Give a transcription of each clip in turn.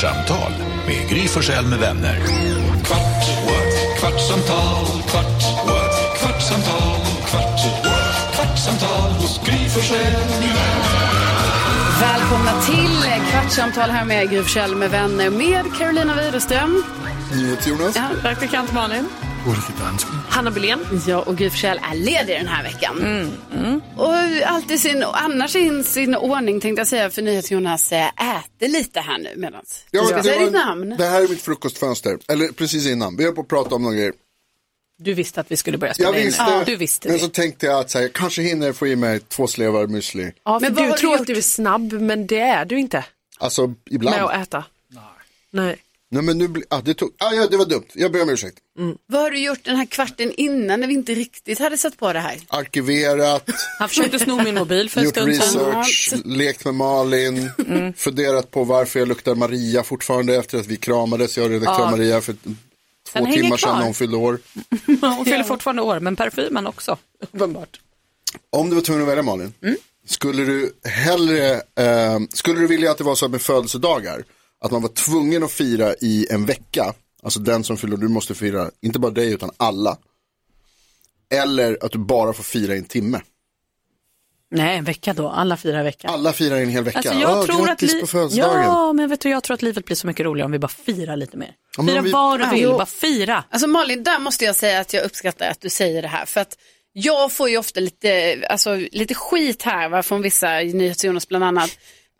Kvartsamtal med Gry Forssell med vänner. Kvart, what? kvartsamtal, kvart, what? kvartsamtal, kvart, what? kvartsamtal hos Gry Forssell med vänner. Välkomna till Kvartsamtal här med Gry Forssell med vänner med Carolina Widerström. Jonas. Ja, praktikant Malin. Hanna Billén. Ja, och Gry Forssell är ledig den här veckan. Och allt i sin, annars i sin ordning tänkte jag säga för NyhetsJonas äh, äter lite här nu medan Ja, du ska säga ditt en- namn. det här är mitt frukostfönster. Eller precis innan. Vi höll på att prata om några grejer. Du visste att vi skulle börja spela Jag in. visste. Ja, du visste men det. så tänkte jag att så här, jag kanske hinner få i mig två slevar müsli. Ja, Men du tror att du är snabb, men det är du inte Alltså ibland. med att äta. Nej. Nej men nu ah, det tog, ah, ja det var dumt. Jag ber om ursäkt. Vad har du gjort den här kvarten innan när vi inte riktigt hade satt på det här? Arkiverat, Han försökte sno min mobil för en gjort stund sedan. research, lekt med Malin, funderat på varför jag luktar Maria fortfarande efter att vi kramades. Jag och redaktör Ja. Maria för två Den timmar sedan när hon fyllde år. Hon fyller fortfarande år, men parfymen också. Uppenbart. Om du var tvungen att välja Malin, skulle du hellre, eh, skulle du vilja att det var så med födelsedagar, att man var tvungen att fira i en vecka, alltså den som fyller, du måste fira, inte bara dig utan alla. Eller att du bara får fira i en timme. Nej, en vecka då. Alla firar veckan. Alla firar i en hel vecka. Alltså jag Åh, tror att li- på födelsedagen. Ja, men vet du, jag tror att livet blir så mycket roligare om vi bara firar lite mer. men Fira om vi- vad du Ja, vill, jo. bara fira. Alltså Malin, där måste jag säga att jag uppskattar att du säger det här. För att jag får ju ofta lite, alltså, lite skit här va, från vissa, NyhetsJonas bland annat.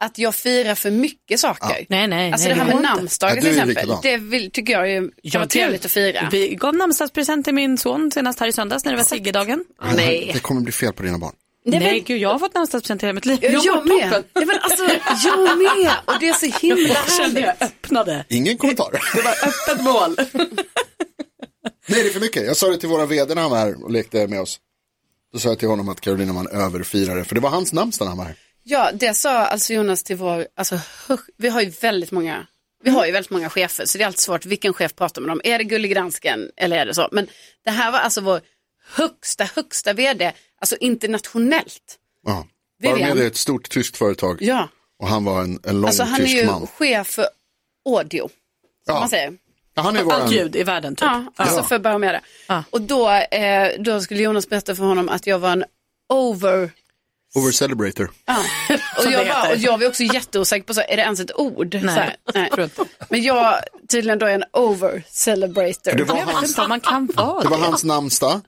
Att jag firar för mycket saker. Nej, nej, Alltså nej, det här med namnsdagar Ja, till är exempel. Det vill, tycker jag kan vara trevligt att fira. Vi gav namnsdagspresent till min son senast här i söndags när det var Siggedagen. Nej. Det kommer bli fel på dina barn. Nej, Nej, men- gud, jag har fått namnsdagspresent hela mitt liv. Jag, jag med. Ja, men alltså, jag med. Och det är så himla Jag kände härligt. jag öppnade. Ingen kommentar. Det var öppet mål. Nej, det är för mycket. Jag sa det till våra vd när han var här och lekte med oss. Då sa jag till honom att Carolina var en överfirare, för det var hans namnsdag när han var här. Ja, det sa alltså Jonas till vår, alltså, vi har ju väldigt många vi har ju väldigt många chefer så det är alltid svårt vilken chef pratar man om. Är det Gullig Gransken eller är det så? Men det här var alltså vår högsta, högsta vd, alltså internationellt. Ja. Vivian. Barmed är ett stort tyskt företag Ja, och han var en, en lång alltså han är tysk ju man. chef för audio, som Ja. man säger. Ja, han är Allt våran... ljud i världen typ. Ja, alltså för Barometer. Ja. Och då, eh, då skulle Jonas berätta för honom att jag var en over Over celebrator. Ja. Och, jag var, och jag var också jätteosäker på, så, är det ens ett ord? Nej, så här, nej. Men jag tydligen då är en over celebrator. Det var hans, man kan vara det var hans namnsdag.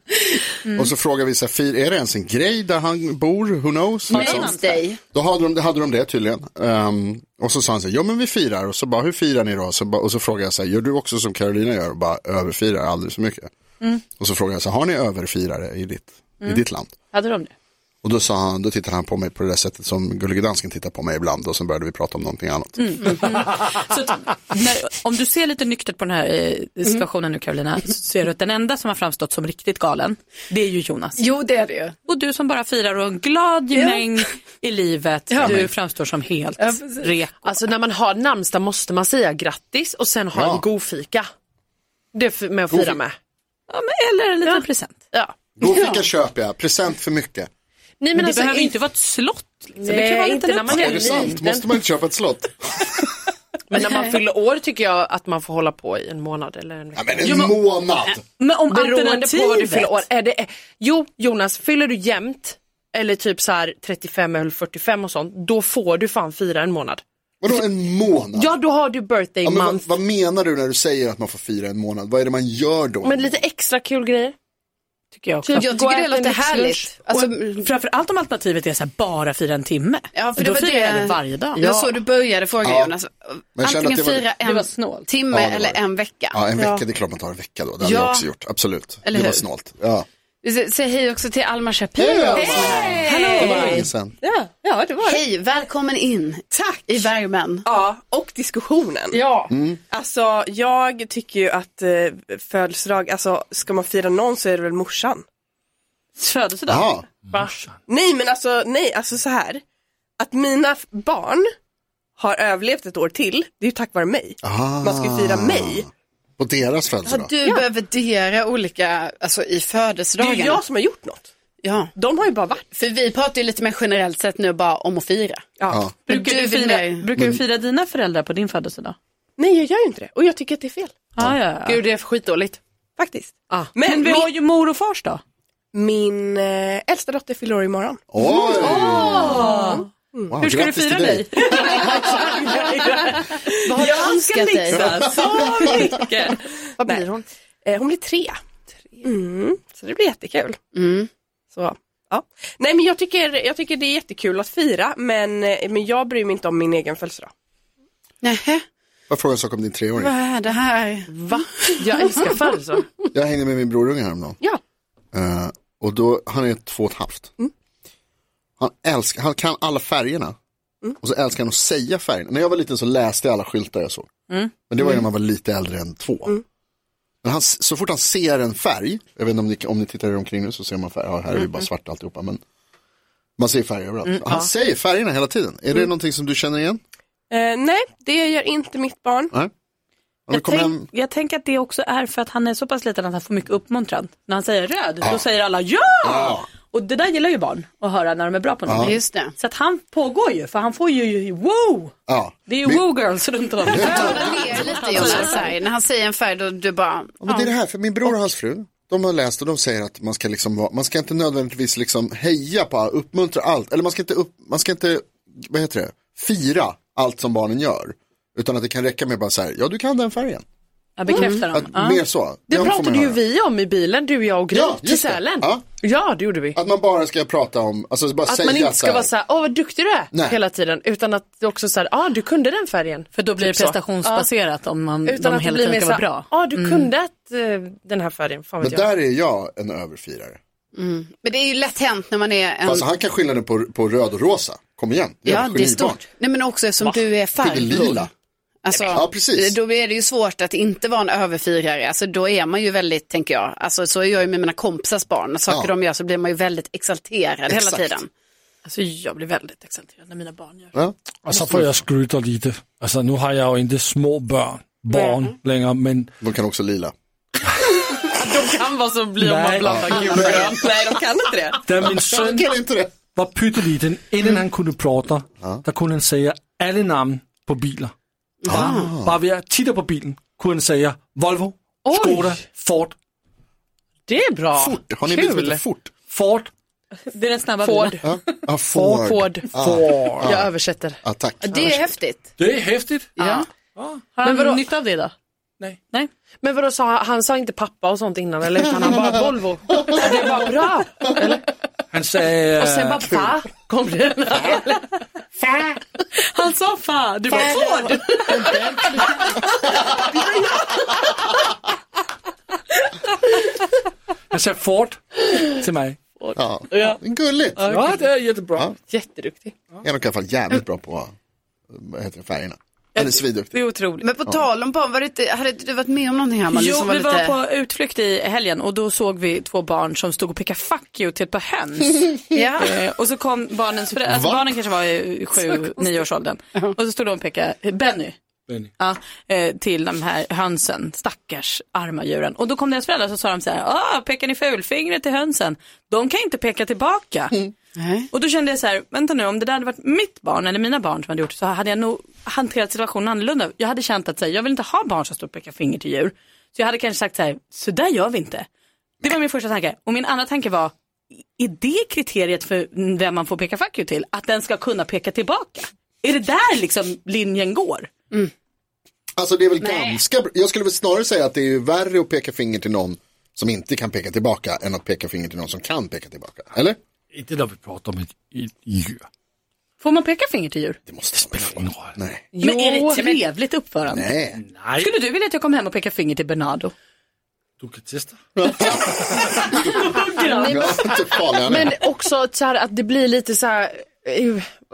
Mm. Och så frågade vi, så här, är det ens en grej där han bor? Who knows? Liksom. Då hade de, hade de det tydligen. Ehm, och så sa han så här, ja men vi firar. Och så bara, hur firar ni då? Så bara, och så frågade jag så här, gör du också som Carolina gör? Och bara överfirar alldeles för mycket. Mm. Och så frågade jag så här, har ni överfirare i ditt, i ditt land? Hade de det? Och då sa han, då tittade han på mig på det där sättet som Gullige Dansken tittar på mig ibland. Och så började vi prata om någonting annat. Mm. Så att, när, om du ser lite nyktert på den här eh, situationen nu Carolina, så ser du att den enda som har framstått som riktigt galen, det är ju Jonas. Jo, det är det ju. Och du som bara firar och en glad mäng i livet, du framstår som helt reko. Alltså när man har namnsdag måste man säga grattis och sen ha Ja. en god fika. Det med att fira God fi- med. Ja, men, eller en liten present. Ja. Fick jag köpa jag, present för mycket. Nej, men Men det alltså, behöver inte vara ett slott. Liksom. det Nej, kan vara inte när man är Är det sant? liten. Måste man inte köpa ett slott? Men när man fyller år tycker jag att man får hålla på i en månad eller en vecka. Ja, men en månad! Men om Beroende på vad du fyller år. Är det, jo, Jonas, fyller du jämnt eller typ så här 35 eller 45 och sånt, då får du fan fira en månad. Vadå en månad? Ja, då har du birthday Ja, men vad, month. vad menar du när du säger att man får fira en månad? Vad är det man gör då? Men lite extra kul grejer. Tycker jag också. Jag tycker det låter härligt. Alltså, och framförallt om alternativet är så här, bara fira en timme. ja, för då det var firar jag det, det varje dag. det var så du började fråga Ja. Jonas. Jag Antingen var- fira Det var en timme Ja, det var eller en vecka. Ja, en vecka, det är klart man tar en vecka då. Det hade Ja. jag också gjort, absolut. Eller det var hur? snålt. Ja. Säger hej också till Alma Shapiro. Hej, Alma! Hallå! Det var länge sedan. Ja, ja det var det. Hej, välkommen in Tack! i värmen. Ja, och diskussionen. Ja. Mm. Alltså, jag tycker ju att eh, födelsedag, alltså ska man fira någon så är det väl morsan. Födelsedag. Jaha, Va? Nej, men alltså, nej, alltså så här. Att mina barn har överlevt ett år till, det är ju tack vare mig. Ah. Man ska ju fira mig. På deras födelsedag. du börjat värdera olika, alltså i Det är födelsedagarna? jag som har gjort något. Ja, De har ju bara varit. för vi pratar ju lite mer generellt sett nu bara om att fira. Ja. Ja. Brukar, Du fira, brukar du fira dina föräldrar på din födelsedag? Nej jag gör ju inte det och jag tycker att det är fel. Ja, ja, ja. Gud det är skitdåligt. Faktiskt. Ah. Men, Men vi har ju mor och fars då. min eh, äldsta dotter fyller år imorgon. Oj! Wow, Hur ska du fira dig? Vad har du önskat dig? så mycket. Vad blir hon? Eh, hon blir tre. Mm, så det blir jättekul. Mm. Så, ja. Nej men jag tycker, jag tycker det är jättekul att fira men, eh, men jag bryr mig inte om min egen födelsedag. Nähä, Jag frågar en sak om din treåring. vad är det här? Va? Jag älskar födelsedag. Jag hängde med min brorunge häromdagen. Ja. Eh, och då, han är två och ett halvt. Han, älskar, han kan alla färgerna. Och så älskar han att säga färgerna. När jag var liten så läste jag alla skyltar jag såg. Men det var ju när man var lite äldre än två. Men han, så fort han ser en färg, jag vet inte om ni, om ni tittar er omkring nu så ser man färg, ja, här är det bara svart alltihopa. Men man ser färger överallt. han säger färgerna hela tiden. Är det någonting som du känner igen? Eh, nej, det gör inte mitt barn. Nej? Jag, tänk, hem, jag tänker att det också är för att han är så pass liten att han får mycket uppmuntran. När han säger röd, då säger alla ja! Och det där gillar ju barn att höra när de är bra på något. Just det. Så att han pågår ju, för han får ju wow! ja. Det är ju Men- wow girls runt om. Jag ler lite Jonas här. När han säger en färg då du bara, Ja, men det är det här, för min bror och hans fru, de har läst och de säger att man ska liksom vara, man ska inte nödvändigtvis liksom heja på, uppmuntra allt, eller man ska inte, upp, man ska inte, vad heter det, fira allt som barnen gör. Utan att det kan räcka med bara så här, ja du kan den färgen. Jag bekräftar Att, dem. Ja. Mer så. Det Den pratade ju höra. vi om i bilen, du, jag och Gry, Ja, till det. Sälen. Ja. Ja, det gjorde vi. Att man bara ska prata om, alltså bara Att säga man inte ska vara så här, åh vad duktig du är Nej. hela tiden. Utan att det också så här, ja ah, du kunde den färgen. För då blir det Typ så. prestationsbaserat om man. Utan de att det hela blir tiden ska så vara bra. ja ah, du kunde ett, eh, den här färgen, fan Men jag. där är jag en överfirare. men det är ju lätt hänt när man är en, Alltså han kan skillnaden på, på röd och rosa. Kom igen. ja det är stort. Nej men också som du är färgblind. Alltså, Ja, precis. Då är det ju svårt att inte vara en överfirare. Alltså, då är man ju väldigt, tänker jag, alltså, så är jag ju med mina kompisars barn. När saker Ja. de gör så blir man ju väldigt exalterad Exakt. hela tiden. Alltså jag blir väldigt exalterad när mina barn gör Ja. Och så får jag skryta lite. Alltså nu har jag ju inte små barn, barn längre, men De kan också lila. De kan vara så bli om man blandar gul och grön. Nej, de kan inte det. da min son Kan inte det? var pytteliten, innan han kunde prata, där kunde han säga alla namn på bilar. Bara ved at titta på bilen kunde han säga Volvo, Skoda, Ford, Det är bra. Fort. Har ni bil som heter Fort? Ford, Det är den snabba Ford. bilen. Ja, ja Ford. Ford. Ford. Jag översätter. Ja, tack. Det är häftigt. Det är häftigt. Ja. Har Men han vadå? nytta av det då? Nej. Nej. Men vadå, sa, han han sa inte pappa och sånt innan eller utan han bara Volvo. Det var bra. Eller? Han sagde... Och sen bara fa. Kom det. Han sa fa, du var Ford. Han sa Ford till mig. Ja. Gulligt. Ja, det är jättebra. Jätteduktig. Jag är nog i alla fall jävligt bra på vad heter det, färgerna. Han är sviduktig. Det är otroligt. Men på tal om barn, var det hade du varit med om någonting här? Malin, Jo, som vi lite... var på utflykt i helgen och då såg vi två barn som stod och pekade fuck you till ett par höns. Ja. Eh, och så kom barnens föräldrar, alltså barnen kanske var i sju, nio års åldern. Och så stod de och pekade, Benny, Benny. ja, eh, till de här hönsen, stackars arma djuren. Och då kom deras föräldrar och så sa de så här, ah, pekar ni fulfingret till hönsen? De kan inte peka tillbaka. Nej. Och då kände jag så här, vänta nu, om det där hade varit mitt barn eller mina barn som hade gjort det så hade jag nog hanterat situationen annorlunda. Jag hade känt att så här, jag vill inte ha barn som står och pekar finger till djur. Så jag hade kanske sagt så här, så där gör vi inte. Det var min första tanke. Och min andra tanke var, är det kriteriet för vem man får peka fuck you till? Att den ska kunna peka tillbaka? Är det där liksom linjen går? Alltså det är väl ganska, br- jag skulle väl snarare säga att det är värre att peka finger till någon som inte kan peka tillbaka än att peka finger till någon som kan peka tillbaka. Eller? Inte när vi pratar om ett, djur. Får man peka finger till djur? Det måste spela Ingen roll. Nej. Men är det trevligt uppförande? Nej. Nej, Skulle du vilja att jag kom hem och pekade finger till Bernardo? du kan testa. Men också så här att det blir lite så här,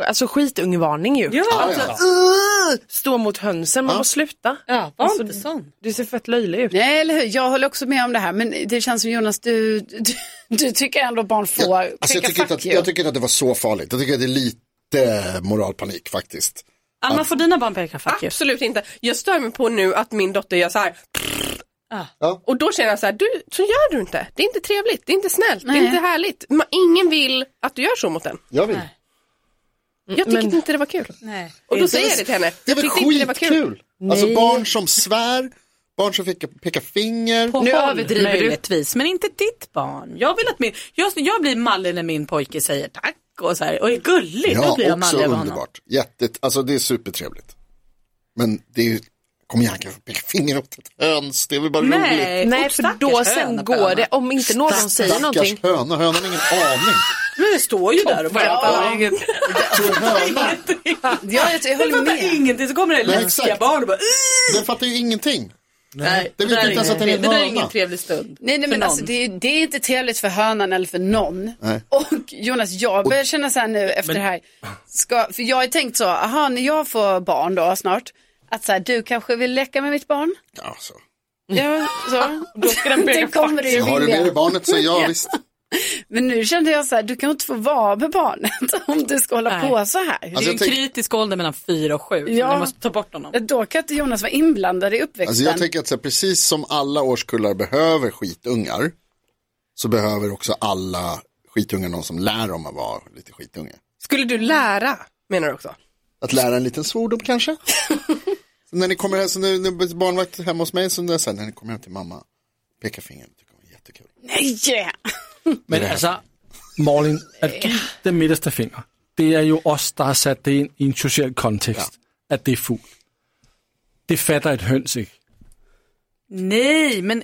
alltså skitungevarning ju. Ja, Alltså, uh, stå mot hönsen, man måste sluta. ja var Alltså, inte sån. Du ser fett löjlig ut. Nej, eller hur? Jag håller också med om det här, men det känns som Jonas, du, du, du tycker ändå barn får Jag, alltså jag, tycker inte att, you. jag tycker inte att det var så farligt. Jag tycker att det är lite moralpanik faktiskt. Alma, får dina barn peka fuck you? Absolut inte. Jag stör mig på nu att min dotter gör så här. Ja. Och då känner jag så här, du, så gör du inte. Det är inte trevligt, det är inte snällt, det Nej. är inte härligt. Ingen vill att du gör så mot den. Jag vill. Jag tyckte men- inte det var kul. Nej. Och då säger jag det till henne. Det är Jag väl tyckte inte det var kul. Alltså barn som svär, barn som pekar, pekar finger. På Nu håll, överdriver du. möjligtvis, men inte ditt barn. Jag vill att min, jag, jag blir mallig när min pojke säger tack och så här, och är gullig. då Ja, blir jag mallig av honom. underbart. Jättet, alltså det är supertrevligt. Men det är ju, kom igen, kan jag peka finger åt ett höns? Det är väl bara roligt. Nej, Nej, åt för då sen går höna. det, om inte någon säger någonting. Stackars höna, hönan har ingen aning. Men det står ju där och bara Ja. Ja, jag, jag håller fattar med. ingenting så kommer det läskiga barn och bara den fattar ju ingenting. Nej, det vet där inte är det ingen- det där är ingen trevlig stund. Nej, nej men alltså, det, är, det är inte trevligt för hönan eller för någon. Nej. Och Jonas, jag börjar känna så här nu efter det här. Ska, för jag har tänkt så, aha, när jag får barn då snart. Att så här, du kanske vill leka med mitt barn? Ja, så. Ja, så. Då ska den det kommer du Har du med dig barnet så ja, visst. Men nu kände jag så här, du kan inte få vara med barnet om du ska hålla Nej. på så här. Det är Alltså, en tänk- kritisk ålder mellan fyra och sju. Ja. Ni måste ta bort honom. Då kan inte Jonas vara inblandad i uppväxten. Alltså jag tänker att så här, precis som alla årskullar behöver skitungar så behöver också alla skitungar någon som lär dem att vara lite skitunge. Skulle du lära, menar du också? Att lära en liten svordom kanske. så när ni kommer hem, så när, när barnvakt hemma hos mig, så när, så här, när ni kommer hem till mamma, peka finger, tycker hon är jättekul. Nej! Men alltså, Malin, att ge det midterste finger, det är ju oss, der har sat det ind i en social kontekst, att det är fult. Det fattar ett höns ikke. Nej, men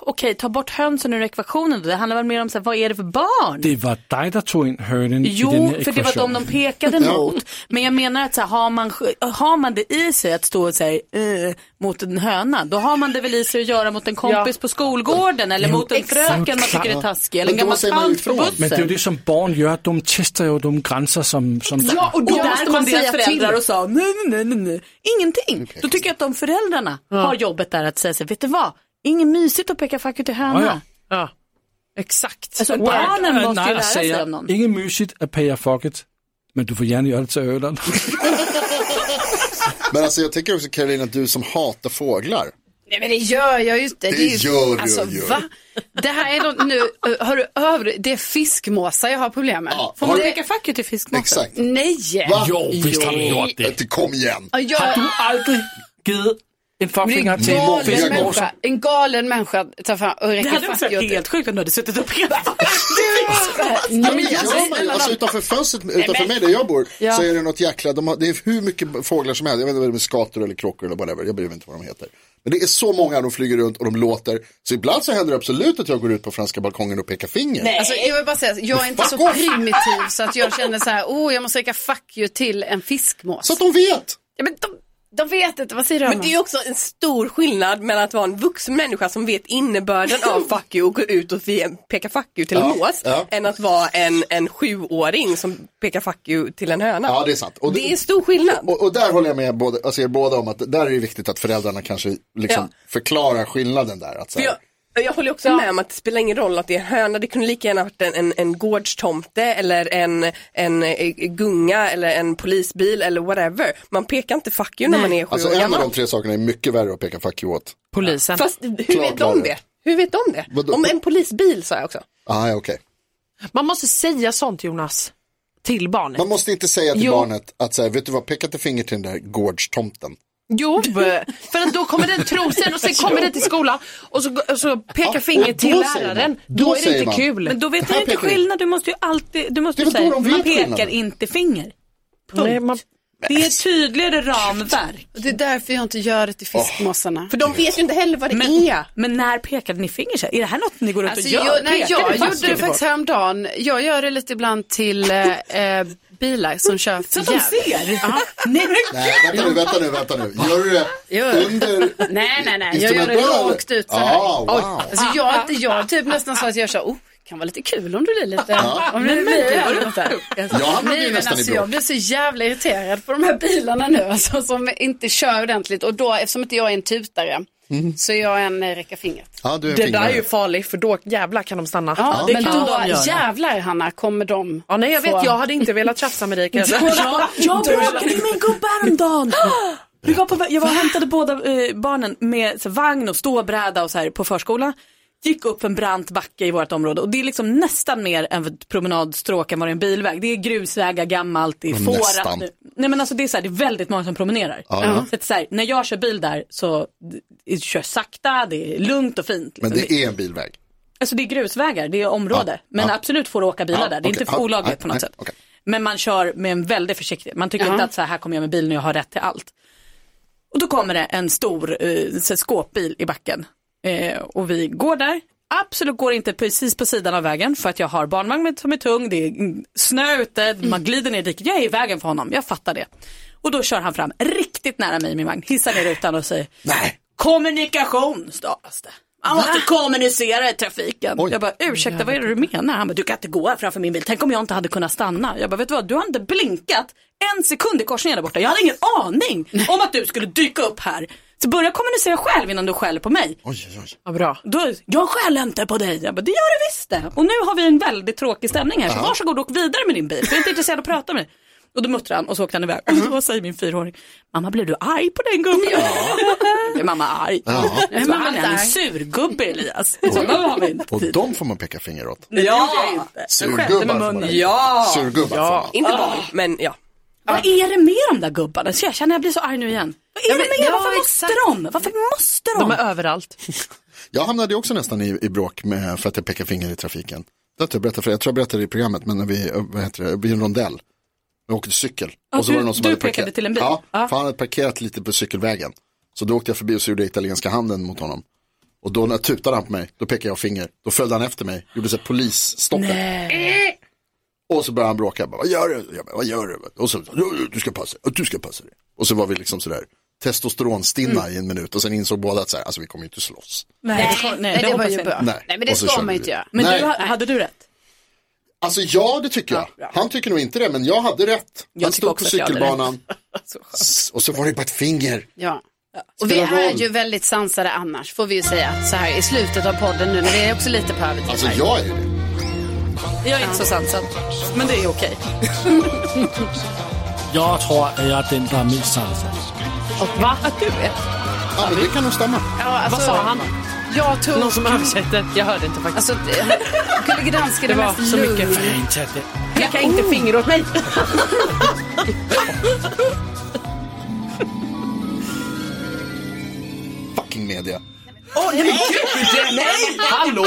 okej, ta bort hönsen ur ekvationen då. Det handlar väl mer om så här, vad är det för barn? Det var dig, der tog ind hønen i den Jo, för det var de de pekade mot. Men jag menar att så här, har, man, har man det i sig att stå och säga eh, mot en höna, då har man det väl i sig att göra mot en kompis på skolgården eller Jo, mot en exakt. fröken man tycker är taskig eller en gammal tant på bussen. Men det är ju det som barn gör, de testar ju de gränser som... som Ja, och då Och där måste kom man deras säga föräldrar till. och sa nej, nej, nej, nej, ingenting. Då tycker jag att de föräldrarna har jobbet där att säga sig, vet du vad, ingen mysigt att peka fack ut till höna. Ja, ja. Ja, exakt. Alltså, Wow. barnen måste ju lära sig av någon. Ingen mysigt att pære fucket, men du får gärna göra det till Öland. Men alltså jag tänker också Karolina, du som hatar fåglar. Nej men det gör jag ju inte. Det är ju- gör du alltså. Va? Det här är något nu, eh, har du över, det är fiskmåsar jag har problem med. Ja, Får man du- peka fack ut till fiskmåsar? Exakt. Nej. Va? Jo, visst har du gjort det. Inte kom igen. Ja, jag, Har du aldrig givet en det galen fiskmåsar? människa, en galen människa tar fram och Det räcker hade också fack varit åt helt sjukt om du hade suttit och. Ja, men det ju. Alltså utanför fönstret, utanför mig där jag bor, så är det något jäkla, de har, det är hur mycket fåglar som helst, jag vet inte vad det är med skator eller kråkor eller whatever, jag bryr mig inte vad de heter. Men det är så många, de flyger runt och de låter, så ibland så händer det absolut att jag går ut på franska balkongen och pekar finger. Alltså, jag vill bara säga, jag är inte så off. primitiv så att jag känner så här, oh jag måste räcka fuck you till en fiskmås. Så att de vet. Ja, men de, de vet inte, vad säger du Men det är ju också en stor skillnad mellan att vara en vuxen människa som vet innebörden av fuck you och går ut och pekar fuck you till en Ja, mås. ja. Än att vara en, en sjuåring som pekar fuck you till en höna. Ja, det är sant. Och det är stor skillnad. Och, och där håller jag med både, alltså er båda om att där är det viktigt att föräldrarna kanske liksom Ja. förklarar skillnaden där. Att så För här, jag, jag håller också med om att det spelar ingen roll att det är en höna, det kunde lika gärna varit en, en, en gårdstomte eller en, en, eh, gunga eller en polisbil eller whatever. Man pekar inte fuck you när man är sju alltså år en av gammal. de tre sakerna är mycket värre att peka fuck you åt. Polisen. Fast hur Klart vet de det? Hur vet de det? Vadå? Om en polisbil sa jag också. Ah, ja, okej. Man måste säga sånt Jonas. Till barnet. Man måste inte säga till Jo. barnet att så här, vet du vad, peka inte finger till den där gårdstomten. Jo, för att då kommer den tro sen och sen kommer den till skolan och så, och så pekar Ja, finger och till läraren. Då, Då är det inte man. kul. Men då vet du inte skillnad, du måste ju alltid, du måste säga, man pekar skillnaden. inte finger. Nej, man, Det är tydligare ramverk. Det är därför jag inte gör det till fiskmåsarna. För de vet ju inte heller vad det Men, är. men när pekade ni finger? så här? Är det här något ni går runt Alltså, och gör? jag, nej, jag fast gjorde det faktiskt häromdagen. Jag gör det lite ibland till eh, eh, bilar som kör Så för att de jävligt. ser? Nej, Nej, vänta nu, vänta nu, vänta nu. Gör du det under Nej, nej, nej. Jag gör det rakt ut så här. Ah, wow. Alltså jag, jag typ nästan så att jag kör, oh, kan vara lite kul om du blir lite, om du blir lite. Jag hamnade ju Nej men alltså jag blir så jävla irriterad på de här bilarna nu alltså, som inte kör ordentligt och då eftersom inte jag är en tutare så är jag en eh, räcka fingret. Ja, du är en det där är ju farligt för då jävlar kan de stanna. Ja, det men kan då de jävlar Hanna kommer de Ja, nej jag vet, få- jag hade inte velat tjafsa med dig kan jag. Ja, bråkade med en gubbe häromdagen. Vi var på, vä- jag var och hämtade båda eh, barnen med så, vagn och ståbräda och så här på förskolan. Gick upp en brant backe i vårt område och det är liksom nästan mer en promenadstråk än vad det är en bilväg. Det är grusvägar, gammalt, det är Men fårat. nästan. Nej men alltså det är, så här, det är väldigt många som promenerar. ja. Så att så här, när jag kör bil där så det kör sakta, det är lugnt och fint. Men liksom. det är en bilväg. Alltså det är grusvägar, det är område. Ja, men ja. absolut får du åka bilar Ja, där. Det är okej. inte olagligt på något nej, sätt. okej. Men man kör med en väldig försiktighet. Man tycker Jaha. inte att så här, här kommer jag med bilen och jag har rätt till allt. Och då kommer det en stor eh, så skåpbil i backen. Eh, och vi går där. Absolut går inte precis på sidan av vägen för att jag har barnvagn som är tung. Det är mm, snö ute, man glider ner i diket. Jag är i vägen för honom, jag fattar det. Och då kör han fram riktigt nära mig i min vagn, hissar ner rutan och säger Nej. Kommunikation stavas det. Man måste kommunicera i trafiken. Oj. Jag bara, ursäkta vad är det du menar? Han bara, du kan inte gå här framför min bil. Tänk om jag inte hade kunnat stanna. Jag bara, vet du vad, du har inte blinkat en sekund i korsningen där borta. Jag hade ingen aning om att du skulle dyka upp här. Så börja kommunicera själv innan du skäller på mig. Oj, oj, oj. Vad bra. Då, jag skäller inte på dig. Jag bara, det gör du visst det. Och nu har vi en väldigt tråkig stämning här. Så varsågod och åk vidare med din bil. Jag är inte intresserad av att prata med dig. Och då muttrade han och så åkte han iväg. Och då säger min fyraåring, mamma blev du arg på den gubben? Ja. Blev mamma arg? Ja. Så han är en surgubbe Elias. Sådana har vi inte Och tid. de får man peka finger åt. Med Surgubbar. Ja, Surgubbar man. inte barn, men ja. Vad är det med de där gubbarna? Så jag känner jag blir så arg nu igen. Vad är Ja, det men- med? ja, Varför måste exakt. de? Varför måste de? De är överallt. Jag hamnade också nästan i, i bråk med, för att jag pekar finger i trafiken. Det jag berättat för jag tror jag berättade det i programmet, men när vi, eh, vad heter det, vid en rondell. Vi åkte cykel. Ja, och så du- var det någon som du hade pekade parkerat. till en bil? Ja, Ja. för han hade parkerat lite på cykelvägen. Så då åkte jag förbi och så gjorde jag italienska handen mot honom. Och då när tutade han på mig, då pekade jag finger. Då följde han efter mig, gjorde här polisstoppet. Och så började han bråka, bara, vad gör du? Jag bara, vad gör du? Och så, "Du- du ska passa dig, du ska passa dig. Och så var vi liksom sådär testosteronstinna i en minut och sen insåg båda att så här, alltså vi kommer ju inte slåss. Nej, nej, Nej, det det var ju bra. Nej. Nej, men det så ska man ju inte göra. Men Nej. du, hade du rätt? Alltså ja, det tycker jag. Han tycker nog inte det, men jag hade rätt. Jag Han stod på cykelbanan. S- Och så var det bara ett finger. Ja. Och vi är ju väldigt sansade annars, får vi ju säga. Så här i slutet av podden nu, när det är också lite på övertid. Alltså jag är ju det. Jag är inte så sansad. Men det är okej. Jag tror att jag är den där är mest sansad. Va? Att du är? Ja, men det kan nog stämma. Ja, alltså, Vad sa han? Jag tog... Någon som översätter? Jag hörde inte faktiskt. Alltså, Gullige Dansk är det Det var mest så mycket lugn. Inte det. Peka inte finger åt mig. Fucking media. Hallå!